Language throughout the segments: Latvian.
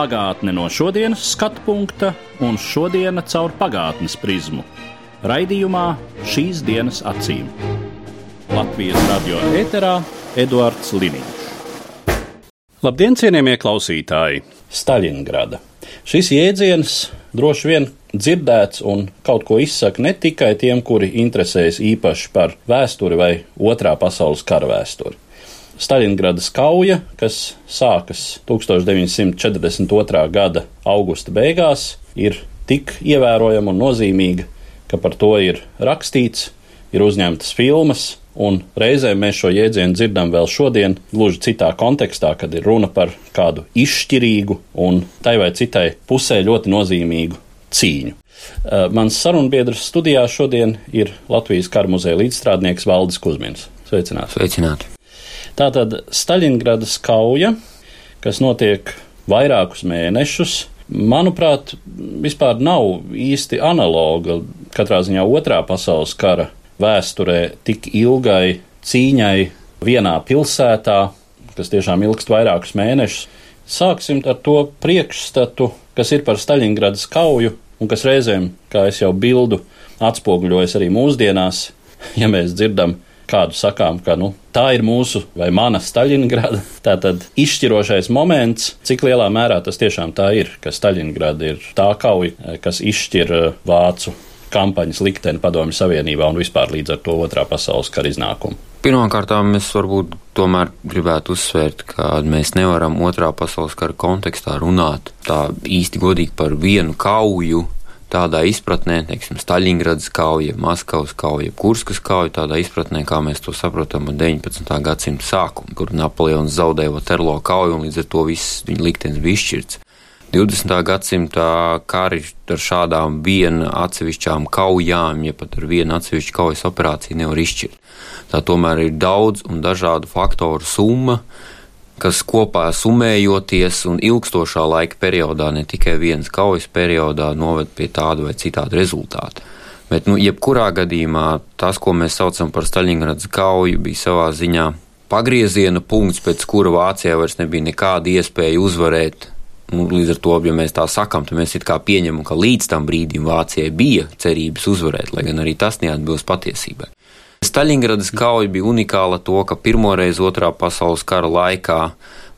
Pagātne no šodienas skatu punkta un šodienas caur pagātnes prizmu. Raidījumā šīs dienas acīm. Latvijas radio eterā Eduards Liniņš. Labdien, cienījamie klausītāji! Staļingrada. Šis jēdziens droši vien dzirdēts un kaut ko izsaka ne tikai tiem, kuri interesējas īpaši par vēsturi vai otrā pasaules kara vēsturi. Staļingradas kauja, kas sākas 1942. gada augusta beigās, ir tik ievērojama un nozīmīga, ka par to ir rakstīts, ir uzņemtas filmas, un reizēm mēs šo jēdzienu dzirdam vēl šodien, gluži citā kontekstā, kad ir runa par kādu izšķirīgu un tai vai citai pusē ļoti nozīmīgu cīņu. Uh, Mans sarunbiedrs studijā šodien ir Latvijas kara muzeja līdzstrādnieks Valdis Kusmins. Sveicināts! Sveicināti! Tātad Staļingradas kauja, kas notiek vairākus mēnešus, manuprāt, vispār nav īsti analoga katrā ziņā otrā pasaules kara vēsturē tik ilgai cīņai vienā pilsētā, kas tiešām ilgst vairākus mēnešus. Sāksim ar to priekšstatu, kas ir par Staļingradas kauju, un kas reizēm, kā jau bildu, atspoguļojas arī mūsdienās, ja mēs dzirdam kādu sakām, ka nu, tā ir mūsu vai mana Staļingrada. Tātad izšķirošais moments, cik lielā mērā tas tiešām tā ir, ka Staļingrada ir tā kauja, kas izšķir eh, vācu kampaņas likteni Padomju Savienībā un vispār līdz ar to otrā pasaules kara iznākumu. Pirmkārt, mēs varbūt tomēr gribētu uzsvērt, ka mēs nevaram otrā pasaules kara kontekstā runāt tā īsti godīgi par vienu kauju, tādā izpratnē, teiksim, Staļingradas kauja, Maskavas kauja, Kurskas kauja, tādā izpratnē, kā mēs to saprotam ar 19. gadsimta sākumu, kur Napoleons zaudēja Waterloo kauju un līdz ar to viss viņa liktenis bija izšķirts. 20. gadsimta kari ar šādām viena atsevišķām kaujām, ja pat ar vienu atsevišķu kaujas operāciju nevar izšķirt. Tā tomēr ir daudz un dažādu faktoru summa, kas kopā summējoties un ilgstošā laika periodā, ne tikai vienas kaujas periodā, noved pie tāda vai citāda rezultāta. Bet, nu, jebkurā gadījumā tas, ko mēs saucam par Staļingradas kauju, bija savā ziņā pagrieziena punkts, pēc kura Vācijai vairs nebija nekāda iespēja uzvarēt. Nu, līdz ar to, ja mēs tā sakām, tad mēs it kā pieņemam, ka līdz tam brīdim Vācijai bija cerības uzvarēt, lai gan arī tas neatbilst patiesībai. Staļingradas kauja bija unikāla to, ka pirmoreiz otrā pasaules kara laikā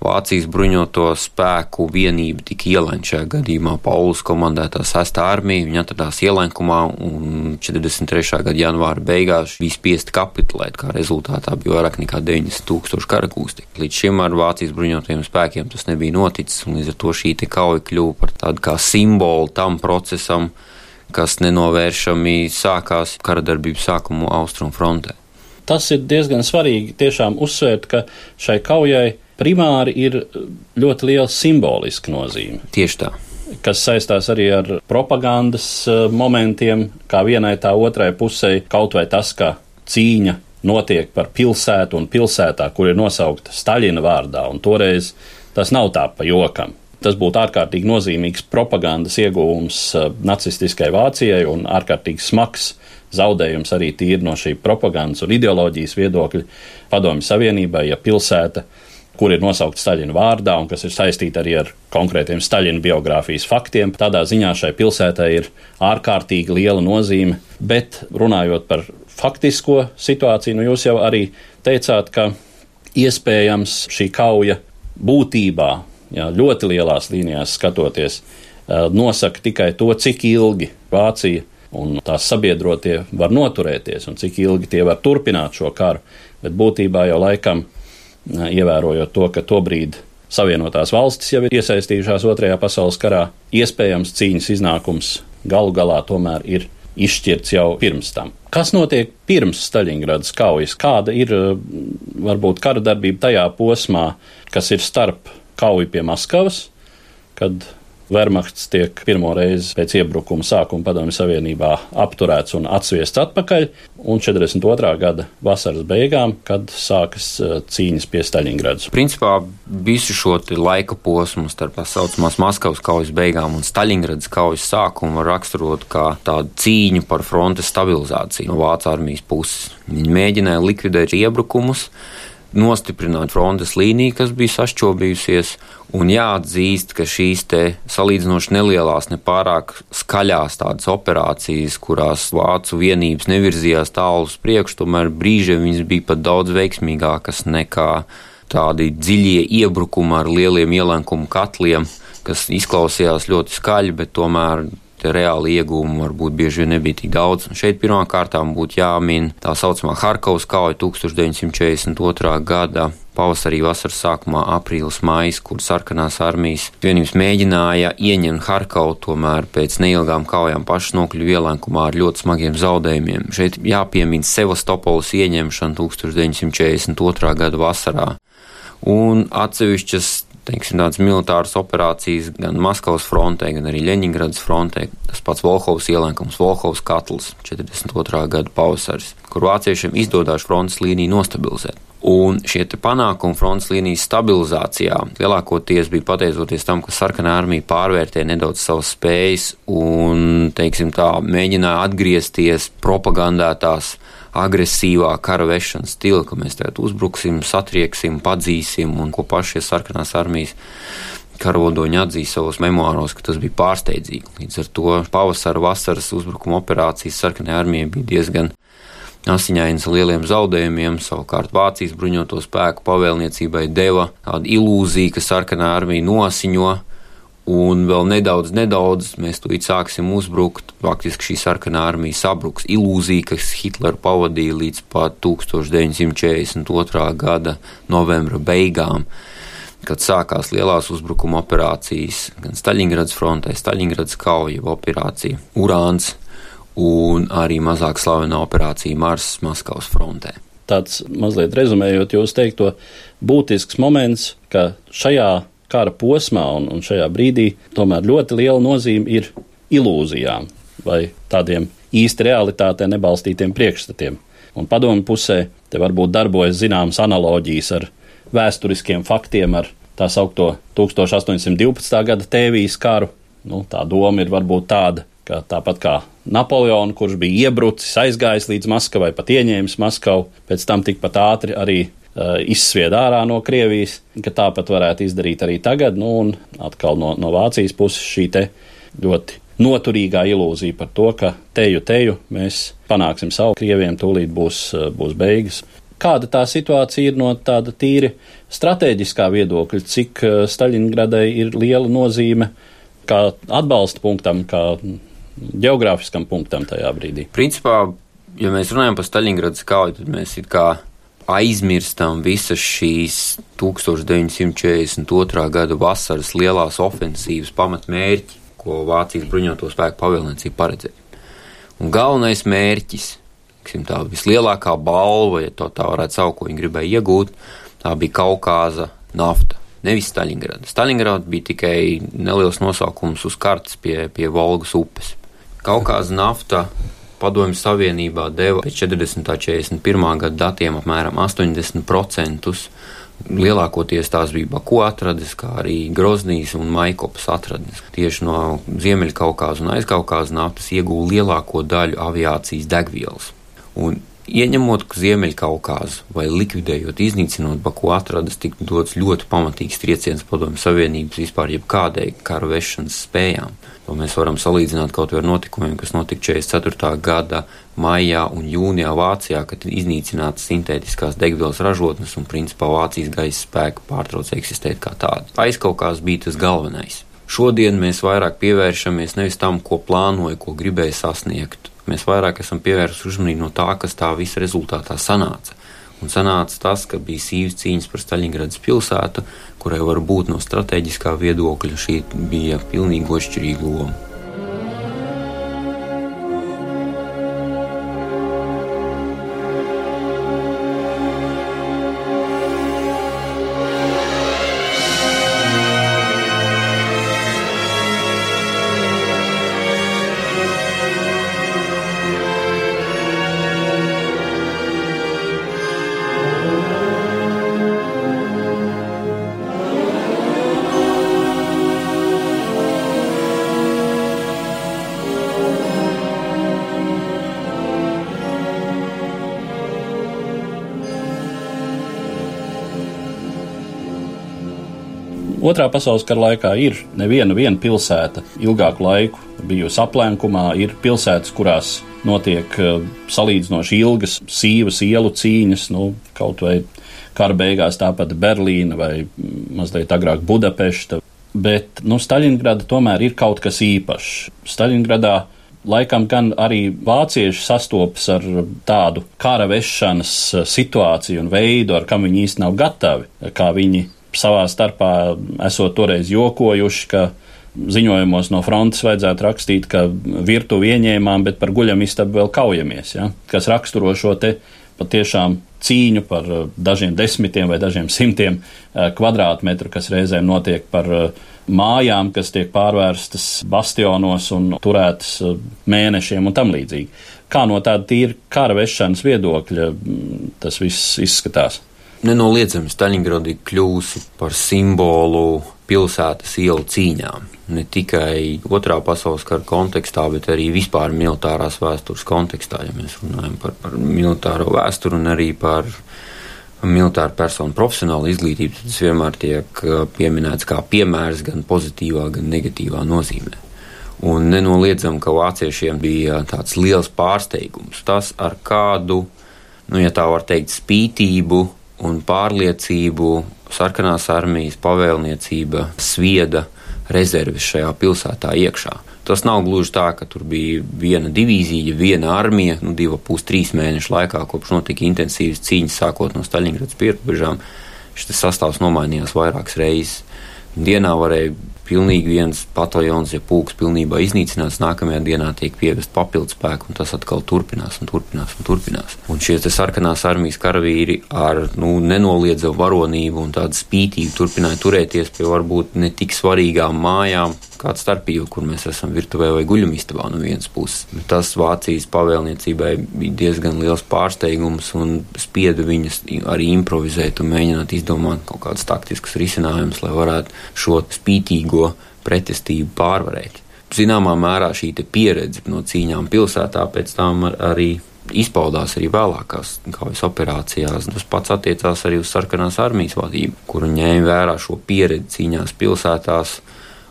Vācijas bruņoto spēku vienība tika ielaņķa šajā gadījumā Paulus komandētā 6. armija. Viņa atradās ielenkumā un 43. gada janvāra beigās bija spiest kapitulēt, kā rezultātā bija vairāk nekā 90 tūkstoši karakūsti. Līdz šim ar Vācijas bruņotajiem spēkiem tas nebija noticis, un līdz ar to šī kauja kļuva par tādu kā simbolu tam procesam, kas nenovēršami sākās kara darbības sākumu austrumu frontē. Tas ir diezgan svarīgi tiešām uzsvērt, ka šai kaujai primāri ir ļoti liela simboliska nozīme. Tieši tā. Kas saistās arī ar propagandas eh, momentiem, kā vienai tā otrai pusē, kaut vai tas, ka cīņa notiek par pilsētu un pilsētā, kur ir nosaukta Staļina vārdā, un toreiz tas nav tā pa jokam. Tas būtu ārkārtīgi nozīmīgs propagandas ieguvums eh, nacistiskai Vācijai un ārkārtīgi smags zaudējums arī tīri no šī propagandas un ideoloģijas viedokļa Padomju Savienībai, ja pilsēta, kur ir nosaukta Staļina vārdā un kas ir saistīta arī ar konkrētiem Staļina biogrāfijas faktiem, tādā ziņā šai pilsētai ir ārkārtīgi liela nozīme. Bet runājot par faktisko situāciju, nu jūs jau arī teicāt, ka iespējams šī kauja būtībā jā, ļoti lielās līnijās skatoties, nosaka tikai to, cik ilgi Vācija un tās sabiedrotie var noturēties un cik ilgi tie var turpināt šo karu. Bet būtībā jau laikam, ievērojot to, ka tobrīd Savienotās valstis jau ir iesaistījušās Otrajā pasaules karā, iespējams cīņas iznākums galu galā tomēr ir izšķirts jau pirms tam. Kas notiek pirms Staļingradas kaujas? Kāda ir varbūt kara darbība tajā posmā, kas ir starp kauju pie Maskavas, kad Wehrmachts tiek pirmo reizi pēc iebrukuma sākuma Padomju Savienībā apturēts un atsviests atpakaļ, un 42. gada vasaras beigām, kad sākas eh, cīņas pie Staļingradas. Principā visu šo laika posmu starp tā saucamās Maskavas kaujas beigām un Staļingradas kaujas sākumu raksturot kā tādu cīņu par frontes stabilizāciju no Vācijas armijas puses. Viņi mēģināja likvidēt iebrukumus, nostiprināt frontes līniju, kas bija sašķobījusies, un jāatzīst, ka šīs salīdzinoši nelielās, nepārāk skaļās tādas operācijas, kurās vācu vienības nevirzījās tālu uz priekšu, tomēr brīžiem viņas bija pat daudz veiksmīgākas nekā tādi dziļie iebrukumi ar lieliem ielenkumu katliem, kas izklausījās ļoti skaļi, bet tomēr tie reāli iegūmi varbūt bieži vien nebija tik daudz. Un šeit pirmām kārtām būtu jāmin tā saucamā Harkovas kauja 1942. gada pavasarī, vasaras sākumā, aprīlis, maijs, kur sarkanās armijas vienības mēģināja ieņemt Harkovu, tomēr pēc neilgām kaujām pašas nokļuva ielenkumā ar ļoti smagiem zaudējumiem. Šeit jāpiemina Sevastopolis ieņemšana 1942. gada vasarā. Un atsevišķas teiksim, tādas militāras operācijas gan Maskavas frontē, gan arī Ļeņingradas frontē. Tas pats Volhovs ielenkums, Volhovs katls 42. gada pavasaris, kur vāciešiem izdodas frontes līniju nostabilizēt. Un šie panākumi frontes līnijas stabilizācijā lielākoties bija pateicoties tam, ka sarkanā armija pārvērtēja nedaudz savas spējas un, teiksim tā, mēģināja atgriezties propagandētās agresīvā kara vešanas stila, ka mēs tagad uzbruksim, satrieksim, padzīsim un ko pašie sarkanās armijas karodoņi atzīst savos memoāros, ka tas bija pārsteidzīgi. Līdz ar to pavasara, vasaras uzbrukuma operācijas sarkanajai armijai bija diezgan asiņainas lieliem zaudējumiem. Savukārt Vācijas bruņoto spēku pavēlniecībai deva tādu ilūziju, ka sarkanā armija nosiņo Un vēl nedaudz, nedaudz mēs to sāksim uzbrukt. Faktiski šī sarkanā armija sabruks. Ilūzija, kas Hitleru pavadīja līdz pat 1942. gada novembra beigām, kad sākās lielās uzbrukuma operācijas gan Staļingradas frontē, Staļingradas kauja operācija Urāns un arī mazāk slavenā operācija Mars Maskavas frontē. Tāds mazliet rezumējot jūs teikto, būtisks moments, ka šajā kara posmā un, un šajā brīdī tomēr ļoti liela nozīme ir ilūzijām vai tādiem īsti realitātē nebalstītiem priekšstatiem. Un padomu pusē te varbūt darbojas zināmas analoģijas ar vēsturiskiem faktiem, ar tā saucamo 1812. gada tēvijas karu. Nu, tā doma ir varbūt tāda, ka tāpat kā Napoleona, kurš bija iebrucis, aizgājis līdz Maskavai, pat ieņēmis Maskavu, pēc tam tikpat ātri arī Eh, izsvied ārā no Krievijas, ka tāpat varētu izdarīt arī tagad. Nu, un atkal no, no Vācijas puses šī ļoti noturīgā ilūzija par to, ka teju, teju mēs panāksim savu, Krieviem tūlīt būs, eh, būs beigas. Kāda tā situācija ir no tāda tīri strateģiskā viedokļa, cik eh, Staļingradai ir liela nozīme kā atbalsta punktam, kā geogrāfiskam punktam tajā brīdī? Principā, ja mēs runājam par Staļingradas kauju, tad mēs it kā aizmirstam visas šīs 1942. gada vasaras lielās ofensīvas pamatmērķi, ko Vācijas bruņoto spēku pavēlniecība paredzēja. Un galvenais mērķis, tā vislielākā balva, ja to tā varētu saukt, ko viņi gribēja iegūt, tā bija Kaukāza nafta. Nevis Staļingrada. Staļingrada bija tikai neliels nosaukums uz kartes pie, pie Volgas upes. Kaukāza nafta Padomju Savienībā deva pēc 40. un 41. gada datiem apmēram 80%. Lielākoties tās bija Baku atrades, kā arī Groznijas un Maikopas atrades. Tieši no Ziemeļkaukāza un Aizkaukāza naftas iegūta lielāko daļu aviācijas degvielas. Un Ieņemot Ziemeļkaukāzu vai likvidējot, iznīcinot Baku atradas, tika dots ļoti pamatīgs trieciens padomju Savienības vispār jebkādai kara vešanas spējām. To mēs varam salīdzināt kaut ar notikumiem, kas notika 44. gada maijā un jūnijā Vācijā, kad iznīcinātas sintētiskās degvielas ražotnes un principā Vācijas gaisa spēka pārtrauca eksistēt kā tāda. Aizkaukās bija tas galvenais. Šodien mēs vairāk pievēršamies nevis tam, ko plānoja, ko gribēja sasniegt. Mēs vairāk esam pievērsuši uzmanību no tā, kas tā visa rezultātā sanāca. Un sanāca tas, ka bija sīvas cīņas par Staļingradas pilsētu, kurai var būt no strateģiskā viedokļa šī bija pilnīgi ošķirīga loma. Otrā pasaules kara laikā ir neviena viena pilsēta ilgāku laiku bijusi aplenkumā, ir pilsētas, kurās notiek eh, salīdzinoši ilgas sīvas ielu cīņas, nu, kaut vai kara beigās tāpat Berlīna vai mazliet agrāk Budapešta. Bet nu, Staļingrada tomēr ir kaut kas īpašs. Staļingradā laikam gan arī vācieši sastopas ar tādu kara vešanas eh, situāciju un veidu, ar kam viņi īsti nav gatavi, kā viņi savā starpā esot toreiz jokojuši, ka ziņojumos no frontes vajadzētu rakstīt, ka virtuvi ieņēmām, bet par guļamistabu vēl kaujamies, ja? kas raksturo šo te patiešām cīņu par eh, dažiem desmitiem vai dažiem simtiem eh, kvadrātmetru, kas reizēm notiek par eh, mājām, kas tiek pārvērstas bastionos un turētas mēnešiem un tam līdzīgi. Kā no tāda tīra kara vešanas viedokļa mm, tas viss izskatās? Nenoliedzami Staļingradi kļūsi par simbolu pilsētas ielu cīņām. Ne tikai otrā pasaules kara kontekstā, bet arī vispār militārās vēstures kontekstā, ja mēs runājam par, par militāro vēsturi un arī par militāru personu profesionālu izglītību, tad tas vienmēr tiek uh, pieminēts kā piemērs gan pozitīvā, gan negatīvā nozīmē. Un nenoliedzam, ka vāciešiem bija tāds liels pārsteigums. Tas ar kādu, nu, ja tā var teikt, spītību un pārliecību sarkanās armijas pavēlniecība svieda rezerves šajā pilsētā iekšā. Tas nav gluži tā, ka tur bija viena divīzija, viena armija, nu, divu pus trīs mēnešu laikā, kopš notika intensīvas cīņas, sākot no Staļingradas pierobežām. Šis sastāvs nomainījās vairākas reizes. Dienā varēja pilnīgi viens pataljons, ja pūks pilnībā iznīcināts, nākamajā dienā tiek pievest papildus spēku, un tas atkal turpinās un turpinās un turpinās. Un šie sarkanās armijas karavīri ar nu, nenoliedzamu varonību un tādu spītību turpināja turēties pie varbūt ne tik svarīgām mājām, kāda starpība, kur mēs esam virtuvē vai guļamistabā no vienas puses. Tas Vācijas pavēlniecībai bija diezgan liels pārsteigums un spieda viņus arī improvizēt un mēģināt izdomāt kaut kādus taktiskus risinājumus, lai varētu šo spītīgo pretestību pārvarēt. Zināmā mērā šī pieredze no cīņām pilsētā pēc tam arī izpaudās arī vēlākās kaujas operācijās. Tas pats attiecās arī uz sarkanās armijas vadību, kuru ņēma vērā šo pieredzi cīņās pilsētās,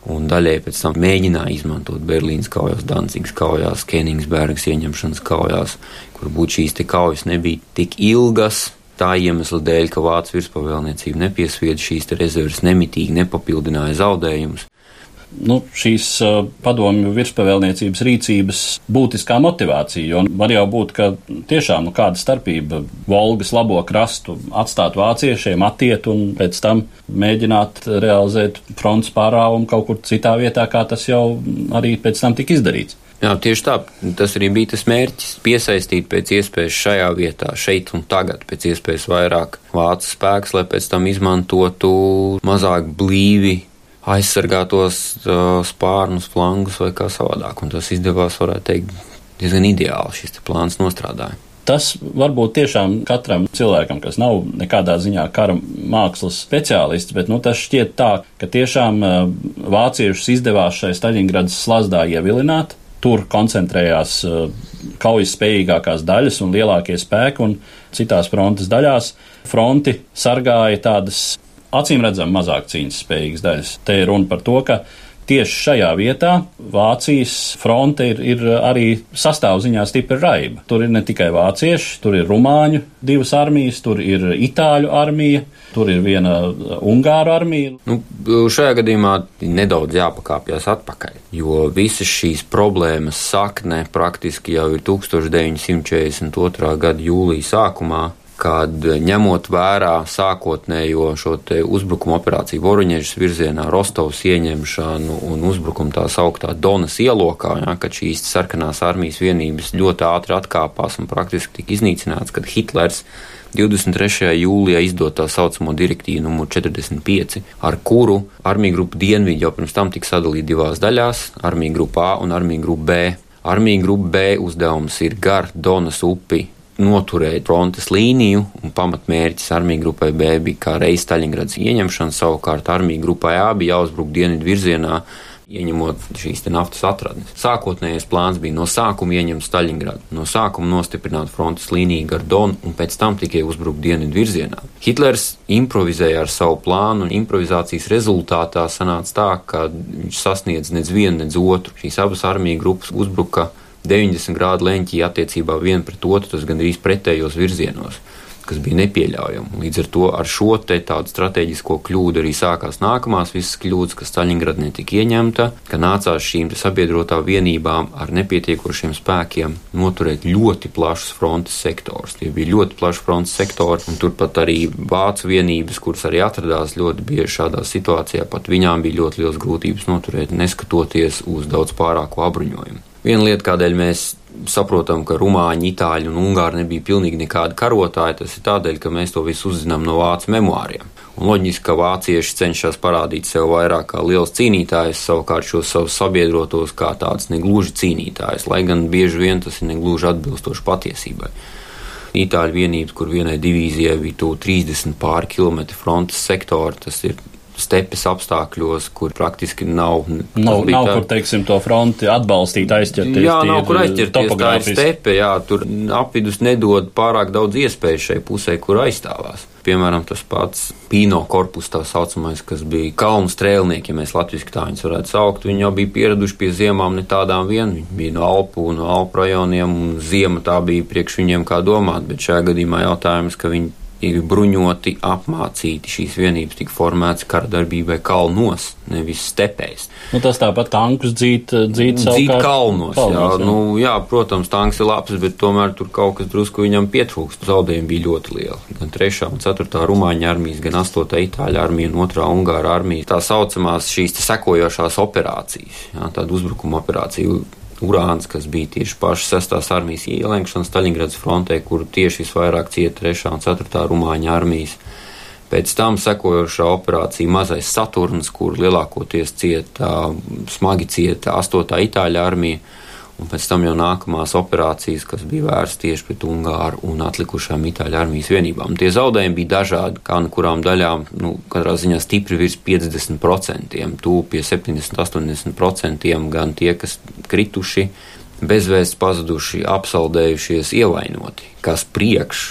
un daļai pēc tam mēģināja izmantot Berlīnas kaujās, Dancigas kaujās, Kenigsbergas ieņemšanas kaujās, kur būtu šīs kaujas nebija tik ilgas. Tā iemesla dēļ, ka Vācijas virspavēlniecība nepiesvieda šīs rezerves, nemitīgi nepapildināja zaudējumus nu, šīs uh, padomju virspavēlniecības rīcības būtiskā motivācija. Jo var jau būt, ka tiešām nu, kāda starpība Volgas labo krastu atstāt vāciešiem, atiet un pēc tam mēģināt realizēt fronts pārāvumu kaut kur citā vietā, kā tas jau arī pēc tam tika izdarīts. Jā, tieši tā. Tas arī bija tas mērķis - piesaistīt pēc iespējas šajā vietā, šeit un tagad, pēc iespējas vairāk vācu spēks, lai pēc tam izmantotu mazāk blīvi aizsargātos uh, spārnus, flangus vai kā savādāk. Un tas izdevās, varētu teikt, diezgan ideāli šis plāns nostrādāja. Tas varbūt tiešām katram cilvēkam, kas nav nekādā ziņā kara mākslas speciālists, bet nu, tas šķiet tā, ka tiešām uh, vāciešus izdevās šai Staļingradas slazdā ievilināt. Tur koncentrējās uh, kaujas spējīgākās daļas un lielākie spēki, un citās frontes daļās fronti sargāja tādas acīm redzam mazāk cīņas spējīgas daļas. Te ir runa par to, ka tieši šajā vietā Vācijas fronte ir, ir arī sastāvziņā stipri raiba. Tur ir ne tikai vācieši, tur ir rumāņu divas armijas, tur ir itāļu armija, tur ir viena ungāru armija. Nu, šajā gadījumā nedaudz jāpakāpjas atpakaļ, jo visas šīs problēmas sakne praktiski jau ir 1942. gada jūlija sākumā kad ņemot vērā sākotnējo šo uzbrukuma operāciju Voruņiežas virzienā, Rostovas ieņemšanu un uzbrukumu tā sauktā Donas ielokā, ja, kad šīs sarkanās armijas vienības ļoti ātri atkāpās un praktiski tika iznīcināts, kad Hitlers 23. jūlijā izdot tā saucamo direktīvu numur 45, ar kuru armija grupa Dienvidi jau pirms tam tika sadalīta divās daļās - armija grupa A un armija grupa B. Armija grupa B uzdevums ir gar Donas upi noturēt frontes līniju, un pamatmērķis armija grupai B bija kā reiz Staļingrads ieņemšana, savukārt armija grupai A bija jāuzbruk dienvidu virzienā, ieņemot šīs naftas atradnes. Sākotnējais plāns bija no sākuma ieņemt Staļingradu, no sākuma nostiprināt frontes līniju gar Donu un pēc tam tikai uzbrukt dienvidu virzienā. Hitlers improvizēja ar savu plānu, un improvizācijas rezultātā sanāca tā, ka viņš sasniedz nec vienu, nec otru. Šīs abas armiju grupas uzbruka 90 grādu leņķī attiecībā viena pret otru, tas gandrīz pretējos virzienos kas bija nepieļaujama. Līdz ar to ar šo te tādu strateģisko kļūdu arī sākās nākamās visas kļūdas, ka Staļingrada netika ieņemta, ka nācās šīm sabiedrotā vienībām ar nepietiekošiem spēkiem noturēt ļoti plašus frontes sektors. Tie bija ļoti plaši frontes sektori, un turpat arī vācu vienības, kuras arī atradās ļoti bieži šādā situācijā, pat viņām bija ļoti liels grūtības noturēt, neskatoties uz daudz pārāko apbruņojumu. Viena lieta, kādēļ mēs saprotam, ka rumāņi, itāļi un ungāri nebija pilnīgi nekādi karotāji, tas ir tādēļ, ka mēs to visu uzzinām no vācu memoāriem. Un loģiski, ka vācieši cenšas parādīt sev vairāk kā liels cīnītājs, savukārt šos savus sabiedrotos kā tādus negluži cīnītājus, lai gan bieži vien tas ir negluži atbilstoši patiesībai. Itāļu vienības, kur vienai divīzijai bija 30 pāri kilometri frontes sektori, tas ir stepes apstākļos, kur praktiski nav. Nav, nav tā, kur, teiksim, to fronti atbalstīt, aizķerties. Jā, nav kur aizķerties. Tā ir stepe, jā, tur apvidus nedod pārāk daudz iespēju šai pusē, kur aizstāvās. Piemēram, tas pats Pino korpus, tā saucamais, kas bija kalnu strēlnieki, ja mēs latviešu tā viņus varētu saukt. Viņi jau bija pieraduši pie ziemām ne tādām vien. Viņi bija no Alpu, no Alpu rajoniem, un ziema tā bija priekš viņiem kā domāt, bet šajā gadījumā jautājums, ka viņi ir bruņoti, apmācīti. Šīs vienības tika formētas kara darbībai kalnos, nevis stepēs. Nu, tas tāpat tankus dzīt, dzīt, dzīt kalnos. kalnos jā, jā. Nu, jā, protams, tanks ir labs, bet tomēr tur kaut kas drusku viņam pietrūkst. Zaudējumi bija ļoti lieli. Gan 3. un 4. rumāņu armijas, gan 8. itāļu armija un 2. ungāra armija. Tā saucamās šīs sekojošās operācijas, jā, tāda uzbrukuma operācija Urāns, kas bija tieši paša 6. armijas ielenkšana Staļingradas frontē, kur tieši visvairāk cieta 3. un 4. rumāņu armijas. Pēc tam sekojošā operācija Mazais Saturns, kur lielākoties cieta, smagi cieta 8. itāļu armija un pēc tam jau nākamās operācijas, kas bija vērstas tieši pret Ungāru un atlikušām Itāļu armijas vienībām. Tie zaudējumi bija dažādi, kā no kurām daļām, nu, katrā ziņā stipri virs 50%, tūp pie 70-80%, gan tie, kas krituši, bezvēsts pazuduši, apsaldējušies, ievainoti, kas priekš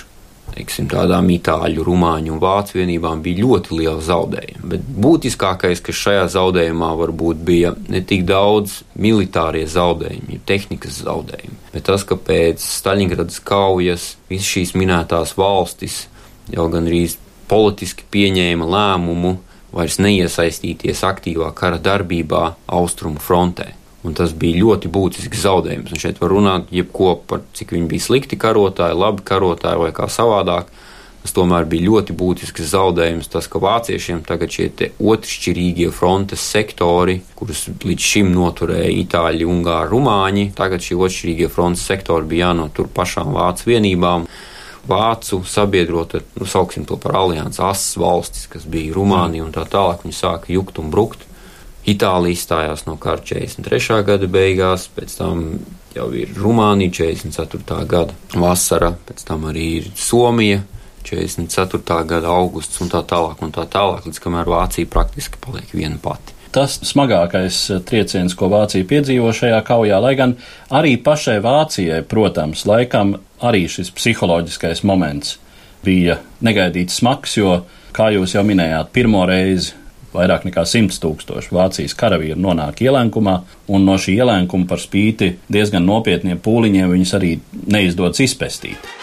teiksim, tādām itāļu, rumāņu un vācu vienībām bija ļoti liela zaudējuma. Bet būtiskākais, kas šajā zaudējumā varbūt bija ne tik daudz militārie zaudējumi, tehnikas zaudējumi, bet tas, ka pēc Staļingradas kaujas visas šīs minētās valstis jau gan arī politiski pieņēma lēmumu vairs neiesaistīties aktīvā kara darbībā austrumu frontē. Un tas bija ļoti būtisks zaudējums. Un šeit var runāt jebko par cik viņi bija slikti karotāji, labi karotāji vai kā savādāk. Tas tomēr bija ļoti būtisks zaudējums, tas, ka vāciešiem tagad šie otršķirīgie frontes sektori, kurus līdz šim noturēja itāļi, ungāri, rumāņi, tagad šie otršķirīgie frontes sektori bija jānotur pašām vācu vienībām. Vācu sabiedrota, nu, sauksim to par alianses asas valstis, kas bija Rumānija un tā tālāk, viņi sāka jukt un brukt. Itālija izstājās no kara 43. gada beigās, pēc tam jau ir Rumānija 44. gada vasara, pēc tam arī ir Somija 44. gada augusts un tā tālāk un tā tālāk, līdz kamēr Vācija praktiski paliek viena pati. Tas smagākais trieciens, ko Vācija piedzīvo šajā kaujā, lai gan arī pašai Vācijai, protams, laikam arī šis psiholoģiskais moments bija negaidīts smags, jo, kā jūs jau minējāt, pirmo reizi vairāk nekā 100 tūkstoši Vācijas karavīru nonāk ielēkumā, un no šī ielēkuma par spīti diezgan nopietniem pūliņiem viņus arī neizdodas izpestīt.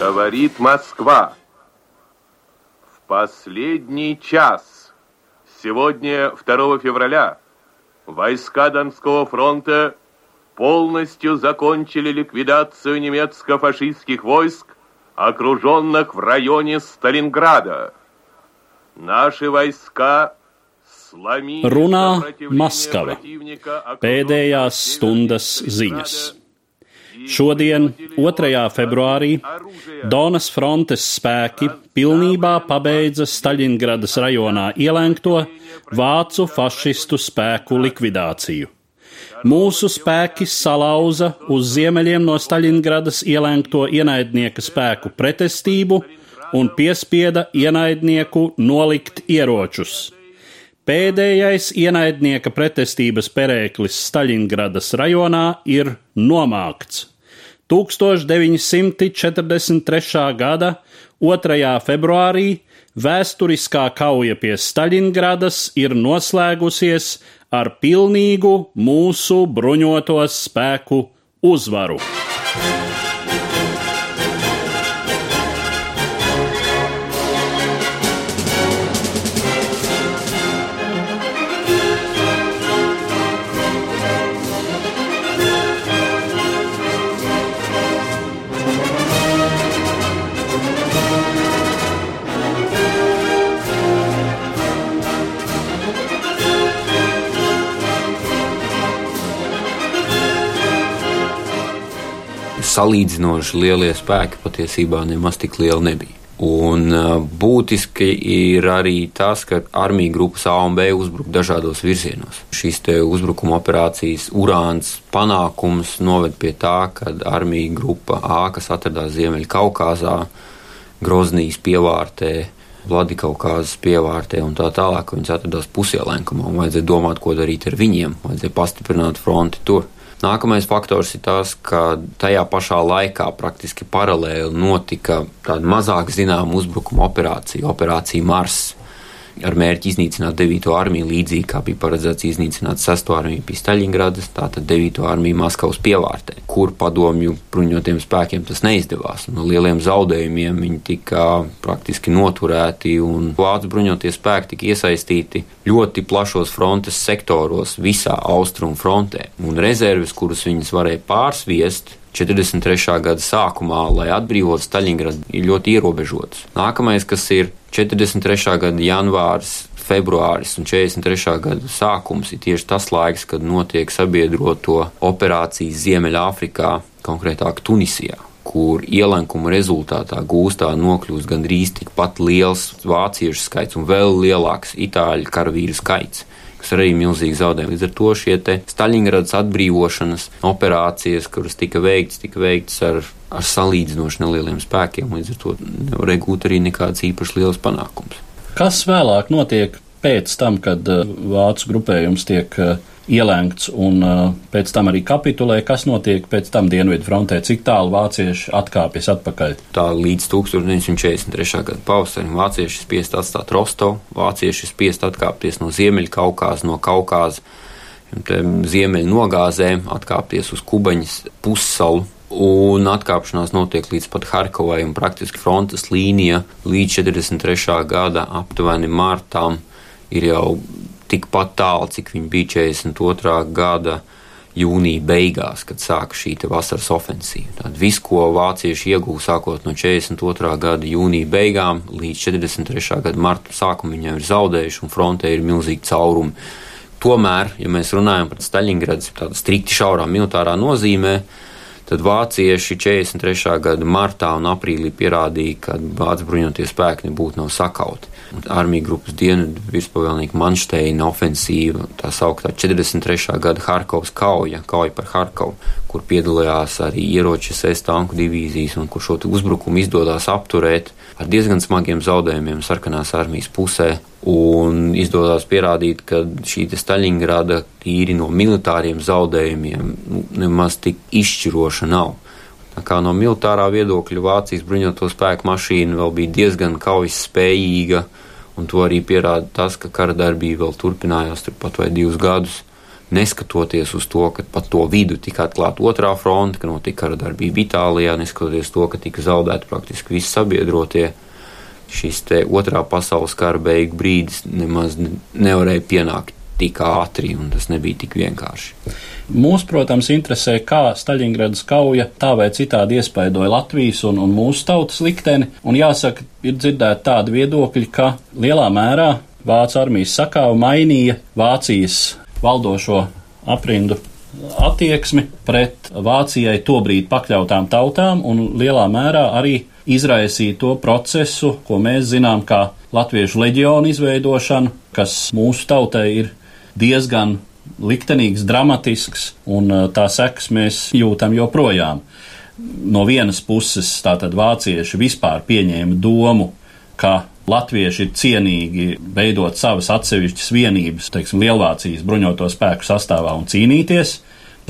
Говорит Москва. В последний час, сегодня 2 февраля, войска Донского фронта полностью закончили ликвидацию немецко-фашистских войск, окруженных в районе Сталинграда. Наши войска Runā Maskava. Pēdējās stundas ziņas. Šodien, 2. februārī, Donas frontes spēki pilnībā pabeidza Staļingradas rajonā ielēgto vācu fašistu spēku likvidāciju Mūsu spēki salauza uz ziemeļiem no Staļingradas ielēgto ienaidnieka spēku pretestību un piespieda ienaidnieku nolikt ieročus. Pēdējais ienaidnieka pretestības perēklis Staļingradas rajonā ir nomākts. 1943. gada 2. februārī vēsturiskā kauja pie Staļingradas ir noslēgusies ar pilnīgu mūsu bruņoto spēku uzvaru. Salīdzinoši lielie spēki patiesībā nemaz tik lieli nebija. Un uh, būtiski ir arī tas, ka armija grupas A un B uzbruka dažādos virzienos. Šīs uzbrukuma operācijas urāns panākums noved pie tā, ka armija grupa A, kas atradās Ziemeļkaukāzā, Groznijas pievārtē, Vladikaukāzes pievārtē un tā tālāk, viņas atradās pusielēnkumā un vajadzēja domāt, ko darīt ar viņiem, vajadzēja pastiprināt fronti tur. Nākamais faktors ir tas, ka tajā pašā laikā praktiski paralēli notika tāda mazāk zināma uzbrukuma operācija, operācija Mars ar mērķi iznīcināt 9. armiju, līdzīgi kā bija paredzēts iznīcināt 6. armiju pie Staļingradas, tātad 9. armiju Maskavas pievārtē, kur padomju bruņotiem spēkiem tas neizdevās. No lieliem zaudējumiem viņi tika praktiski noturēti, un vācu bruņotie spēki tika iesaistīti ļoti plašos frontes sektoros visā austrumu frontē, un rezerves, kuras viņas varēja pārsviest, 43. gada sākumā, lai atbrīvotu Staļingradu, ir ļoti ierobežotas. Nākamais, kas ir 43. gada janvārs, februāris un 43. gada sākums, ir tieši tas laiks, kad notiek sabiedroto operācijas Ziemeļāfrikā, konkrētāk Tunisijā kur ielenkuma rezultātā gūstā nokļūst gandrīz tikpat liels vāciešu skaits un vēl lielāks itāļu karavīru skaits kas arī milzīgi zaudējumi. Līdz ar to šie Staļingradas atbrīvošanas operācijas, kuras tika veikts, tika veikts ar, ar salīdzinoši nelieliem spēkiem, līdz ar to nevarēja gūt arī nekādas īpaši liels panākums. Kas vēlāk notiek pēc tam, kad uh, vācu grupējums tiek uh, ielēgts un uh, pēc tam arī kapitulē, kas notiek pēc tam Dienvidu frontē, cik tālu vācieši atkāpjas atpakaļ. Tā līdz 1943. gada pavasarim vācieši spiest atstāt Rostovu, vācieši spiest atkāpties no Ziemeļkaukās, no Kaukās, ziemeļu nogāzēm, atkāpties uz Kubaņas pussalu. Un atkāpšanās notiek līdz pat Harkovai, un praktiski frontes līnija līdz 43. gada aptuveni martām ir jau tikpat tālu, cik viņi bija 42. gada jūnija beigās, kad sāka šī vasaras ofensīva. Tad viss, ko vācieši iegūta sākot no 42. gada jūnija beigām līdz 43. gada marta sākumam, viņi jau ir zaudējuši, un frontē ir milzīgi caurumi. Tomēr, ja mēs runājam par Staļingradas tādu strikti šaurā militārā nozīmē, tad vācieši 43. gada martā un aprīlī pierādīja, ka vācu bruņotie spēki nebūtu nav sakauti armija grupas dienvidu virspavēlnieka Manšteina ofensīva, tā sauktā 43. gada Harkovas kauja, kauja par Harkovu, kur piedalījās arī ieroču S tanku divīzijas un kur šo uzbrukumu izdodās apturēt ar diezgan smagiem zaudējumiem sarkanās armijas pusē. Un izdodas pierādīt, ka šī Staļingrada tīri no militāriem zaudējumiem nu, nemaz tik izšķiroša nav. Tā kā no militārā viedokļa Vācijas bruņoto spēku mašīna vēl bija diezgan kaujas spējīga, un to arī pierāda tas, ka kara darbība vēl turpinājās turpat vai divus gadus. Neskatoties uz to, ka pa to vidu tika atklāta otrā fronte, ka notika kara darbība Itālijā, neskatoties to, ka tika zaudēti praktiski visi sabiedrotie, šis te otrā pasaules kara beigu brīdis nemaz nevarēja pienākt tik ātri, un tas nebija tik vienkārši. Mūs, protams, interesē, kā Staļingradas kauja tā vai citādi iespaidoja Latvijas un, un mūsu tautas likteni, un jāsaka, ir dzirdēti tādi viedokļi, ka lielā mērā Vācu armijas sakāva mainīja Vācijas valdošo aprindu attieksmi pret Vācijai tobrīd pakļautām tautām un lielā mērā arī izraisīja to procesu, ko mēs zinām kā Latviešu leģionu izveidošanu, kas mūsu tautai ir diezgan liktenīgs, dramatisks, un uh, tā sekas mēs jūtam joprojām. No vienas puses, tātad vācieši vispār pieņēma domu, ka latvieši ir cienīgi veidot savas atsevišķas vienības, teiksim, Lielvācijas bruņoto spēku sastāvā un cīnīties.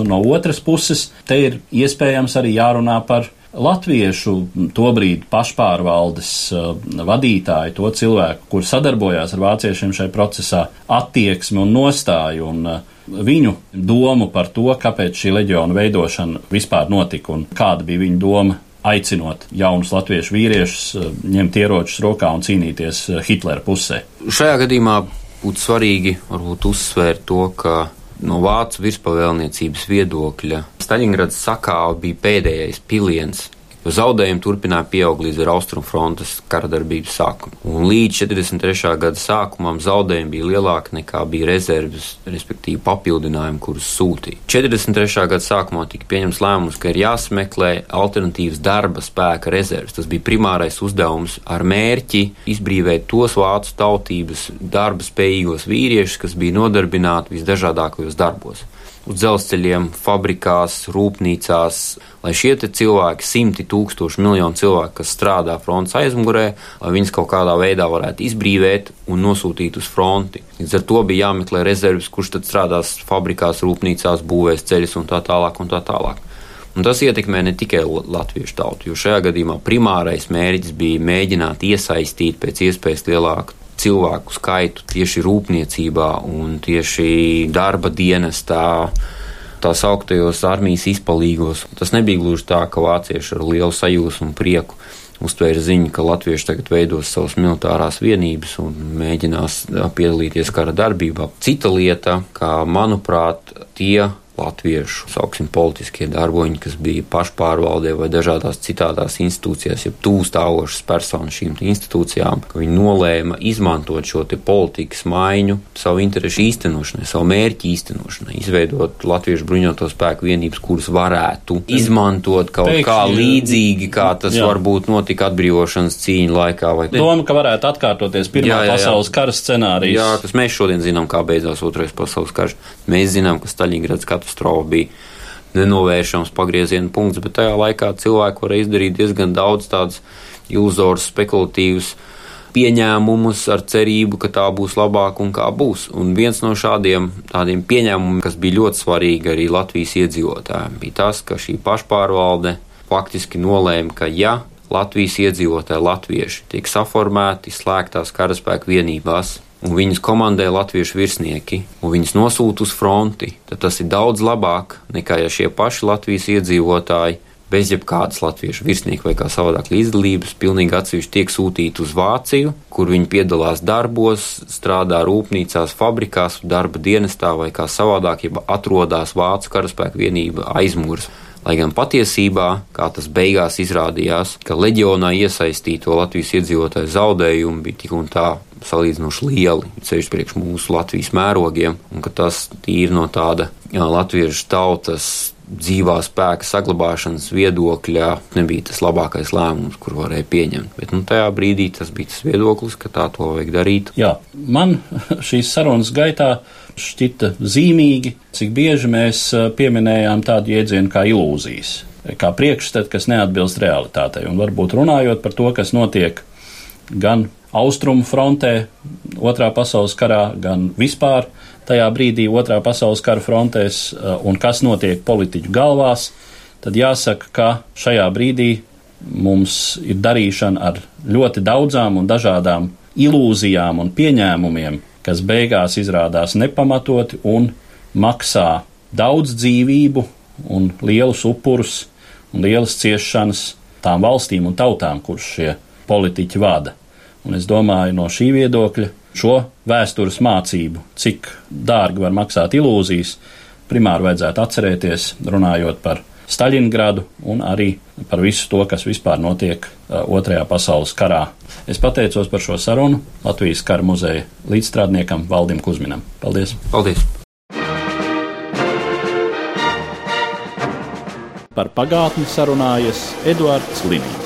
Un no otras puses, te ir iespējams arī jārunā par latviešu tobrīd pašpārvaldes uh, vadītāju, to cilvēku, kur sadarbojās ar vāciešiem šajā procesā, attieksmi un nostāju un uh, viņu domu par to, kāpēc šī leģiona veidošana vispār notika un kāda bija viņa doma aicinot jaunus latviešu vīriešus uh, ņemt ieročus rokā un cīnīties Hitlera pusē. Šajā gadījumā būtu svarīgi varbūt uzsvērt to, ka no vācu virspavēlniecības viedokļa Staļingrads sakāva bija pēdējais piliens zaudējumi turpināja pieaugt līdz austrumfrontes karadarbības sākumam. Un līdz 43. gada sākumam zaudējumi bija lielāki nekā bija rezerves, respektīvi papildinājumi, kurus sūtīja. 43. gada sākumā tika pieņemts lēmums, ka ir jāsmeklē alternatīvas darba spēka rezerves. Tas bija primārais uzdevums ar mērķi izbrīvēt tos vācu tautības darba spējīgos vīriešus, kas bija nodarbināti visdažādākajos darbos uz dzelzceļiem, fabrikās, rūpnīcās, lai šie cilvēki, simti tūkstoši, miljoni cilvēku, kas strādā fronts aizmugurē, lai viņus kaut kādā veidā varētu izbrīvēt un nosūtīt uz fronti. Līdz ar to bija jāmeklē rezerves, kurš tad strādās fabrikās, rūpnīcās, būvēs ceļus un tā tālāk. Un tā tālāk. Un tas ietekmē ne tikai latviešu tautu, jo šajā gadījumā primārais mērķis bija mēģināt iesaistīt pēc iespējas lielāku cilvēku skaitu tieši rūpniecībā un tieši darba dienestā. Tā sauktajos armijas izpalīgos. Tas nebija gluži tā, ka vācieši ar lielu sajūsmu un prieku uztvēra ziņu, ka latvieši tagad veidos savas militārās vienības un mēģinās piedalīties kara darbībā. Cita lieta, kā manuprāt, tie latviešu, sauksim, politiskie darboņi, kas bija pašpārvaldē vai dažādās citādās institūcijās, ja tūs stāvošas personas šīm institūcijām, ka viņi nolēma izmantot šo te politikas maiņu savu interešu īstenošanai, savu mērķu īstenošanai, izveidot latviešu bruņoto spēku vienības, kuras varētu izmantot kaut Teikšu, kā līdzīgi, kā tas jā. varbūt notika atbrīvošanas cīņu laikā. Vai... Doma, ka varētu atkārtoties Pirmā jā, jā, jā. pasaules kara scenārijs. Jā, kas mēs šodien zinām, kā beidzās Otrais pasaules karš. Mēs zinām, ka Staļingrads katastrofa bija nenovēršams pagrieziena punkts, bet tajā laikā cilvēki varēja izdarīt diezgan daudz tādus iluzorus, spekulatīvus pieņēmumus ar cerību, ka tā būs labāka un kā būs. Un viens no šādiem tādiem pieņēmumiem, kas bija ļoti svarīgi arī Latvijas iedzīvotājiem, bija tas, ka šī pašpārvalde faktiski nolēma, ka ja Latvijas iedzīvotāji latvieši tiek saformēti slēgtās karaspēku vienībās, un viņus komandē latviešu virsnieki, un viņus nosūta uz fronti, tad tas ir daudz labāk nekā ja šie paši Latvijas iedzīvotāji bez jebkādas latviešu virsnieka vai kā savādāk līdzdalības, pilnīgi atsevišķi tiek sūtīti uz Vāciju, kur viņi piedalās darbos, strādā rūpnīcās, fabrikās, darba dienestā vai kā savādāk, ja atrodas Vācu karaspēku vienība aizmugures. Lai gan patiesībā, kā tas beigās izrādījās, ka leģionā iesaistīto Latvijas iedzīvotāju zaudējumi bija tik un tā salīdzinoši lieli, ceļš priekš mūsu Latvijas mērogiem, un ka tas tīri no tāda jā, latviešu tautas dzīvā spēka saglabāšanas viedokļa nebija tas labākais lēmums, kur varēja pieņemt. Bet nu, tajā brīdī tas bija tas viedoklis, ka tā to vajag darīt. Jā, man šīs sarunas gaitā šķita zīmīgi, cik bieži mēs pieminējām tādu jēdzienu kā ilūzijas, kā priekšstat, kas neatbilst realitātei. Un varbūt runājot par to, kas notiek gan austrumu frontē, otrā pasaules karā, gan vispār tajā brīdī otrā pasaules kara frontēs eh, un kas notiek politiķu galvās, tad jāsaka, ka šajā brīdī mums ir darīšana ar ļoti daudzām un dažādām ilūzijām un pieņēmumiem, kas beigās izrādās nepamatoti un maksā daudz dzīvību un lielus upurus un lielas ciešanas tām valstīm un tautām, kuras šie politiķi vada. Un es domāju, no šī viedokļa šo vēstures mācību, cik dārgi var maksāt ilūzijas, primāri vajadzētu atcerēties, runājot par Staļingradu un arī par visu to, kas vispār notiek uh, Otrajā pasaules karā. Es pateicos par šo sarunu Latvijas kara muzeja līdzstrādniekam Valdim Kusminam. Paldies! Paldies! Par pagātni sarunājas Eduards Līniju.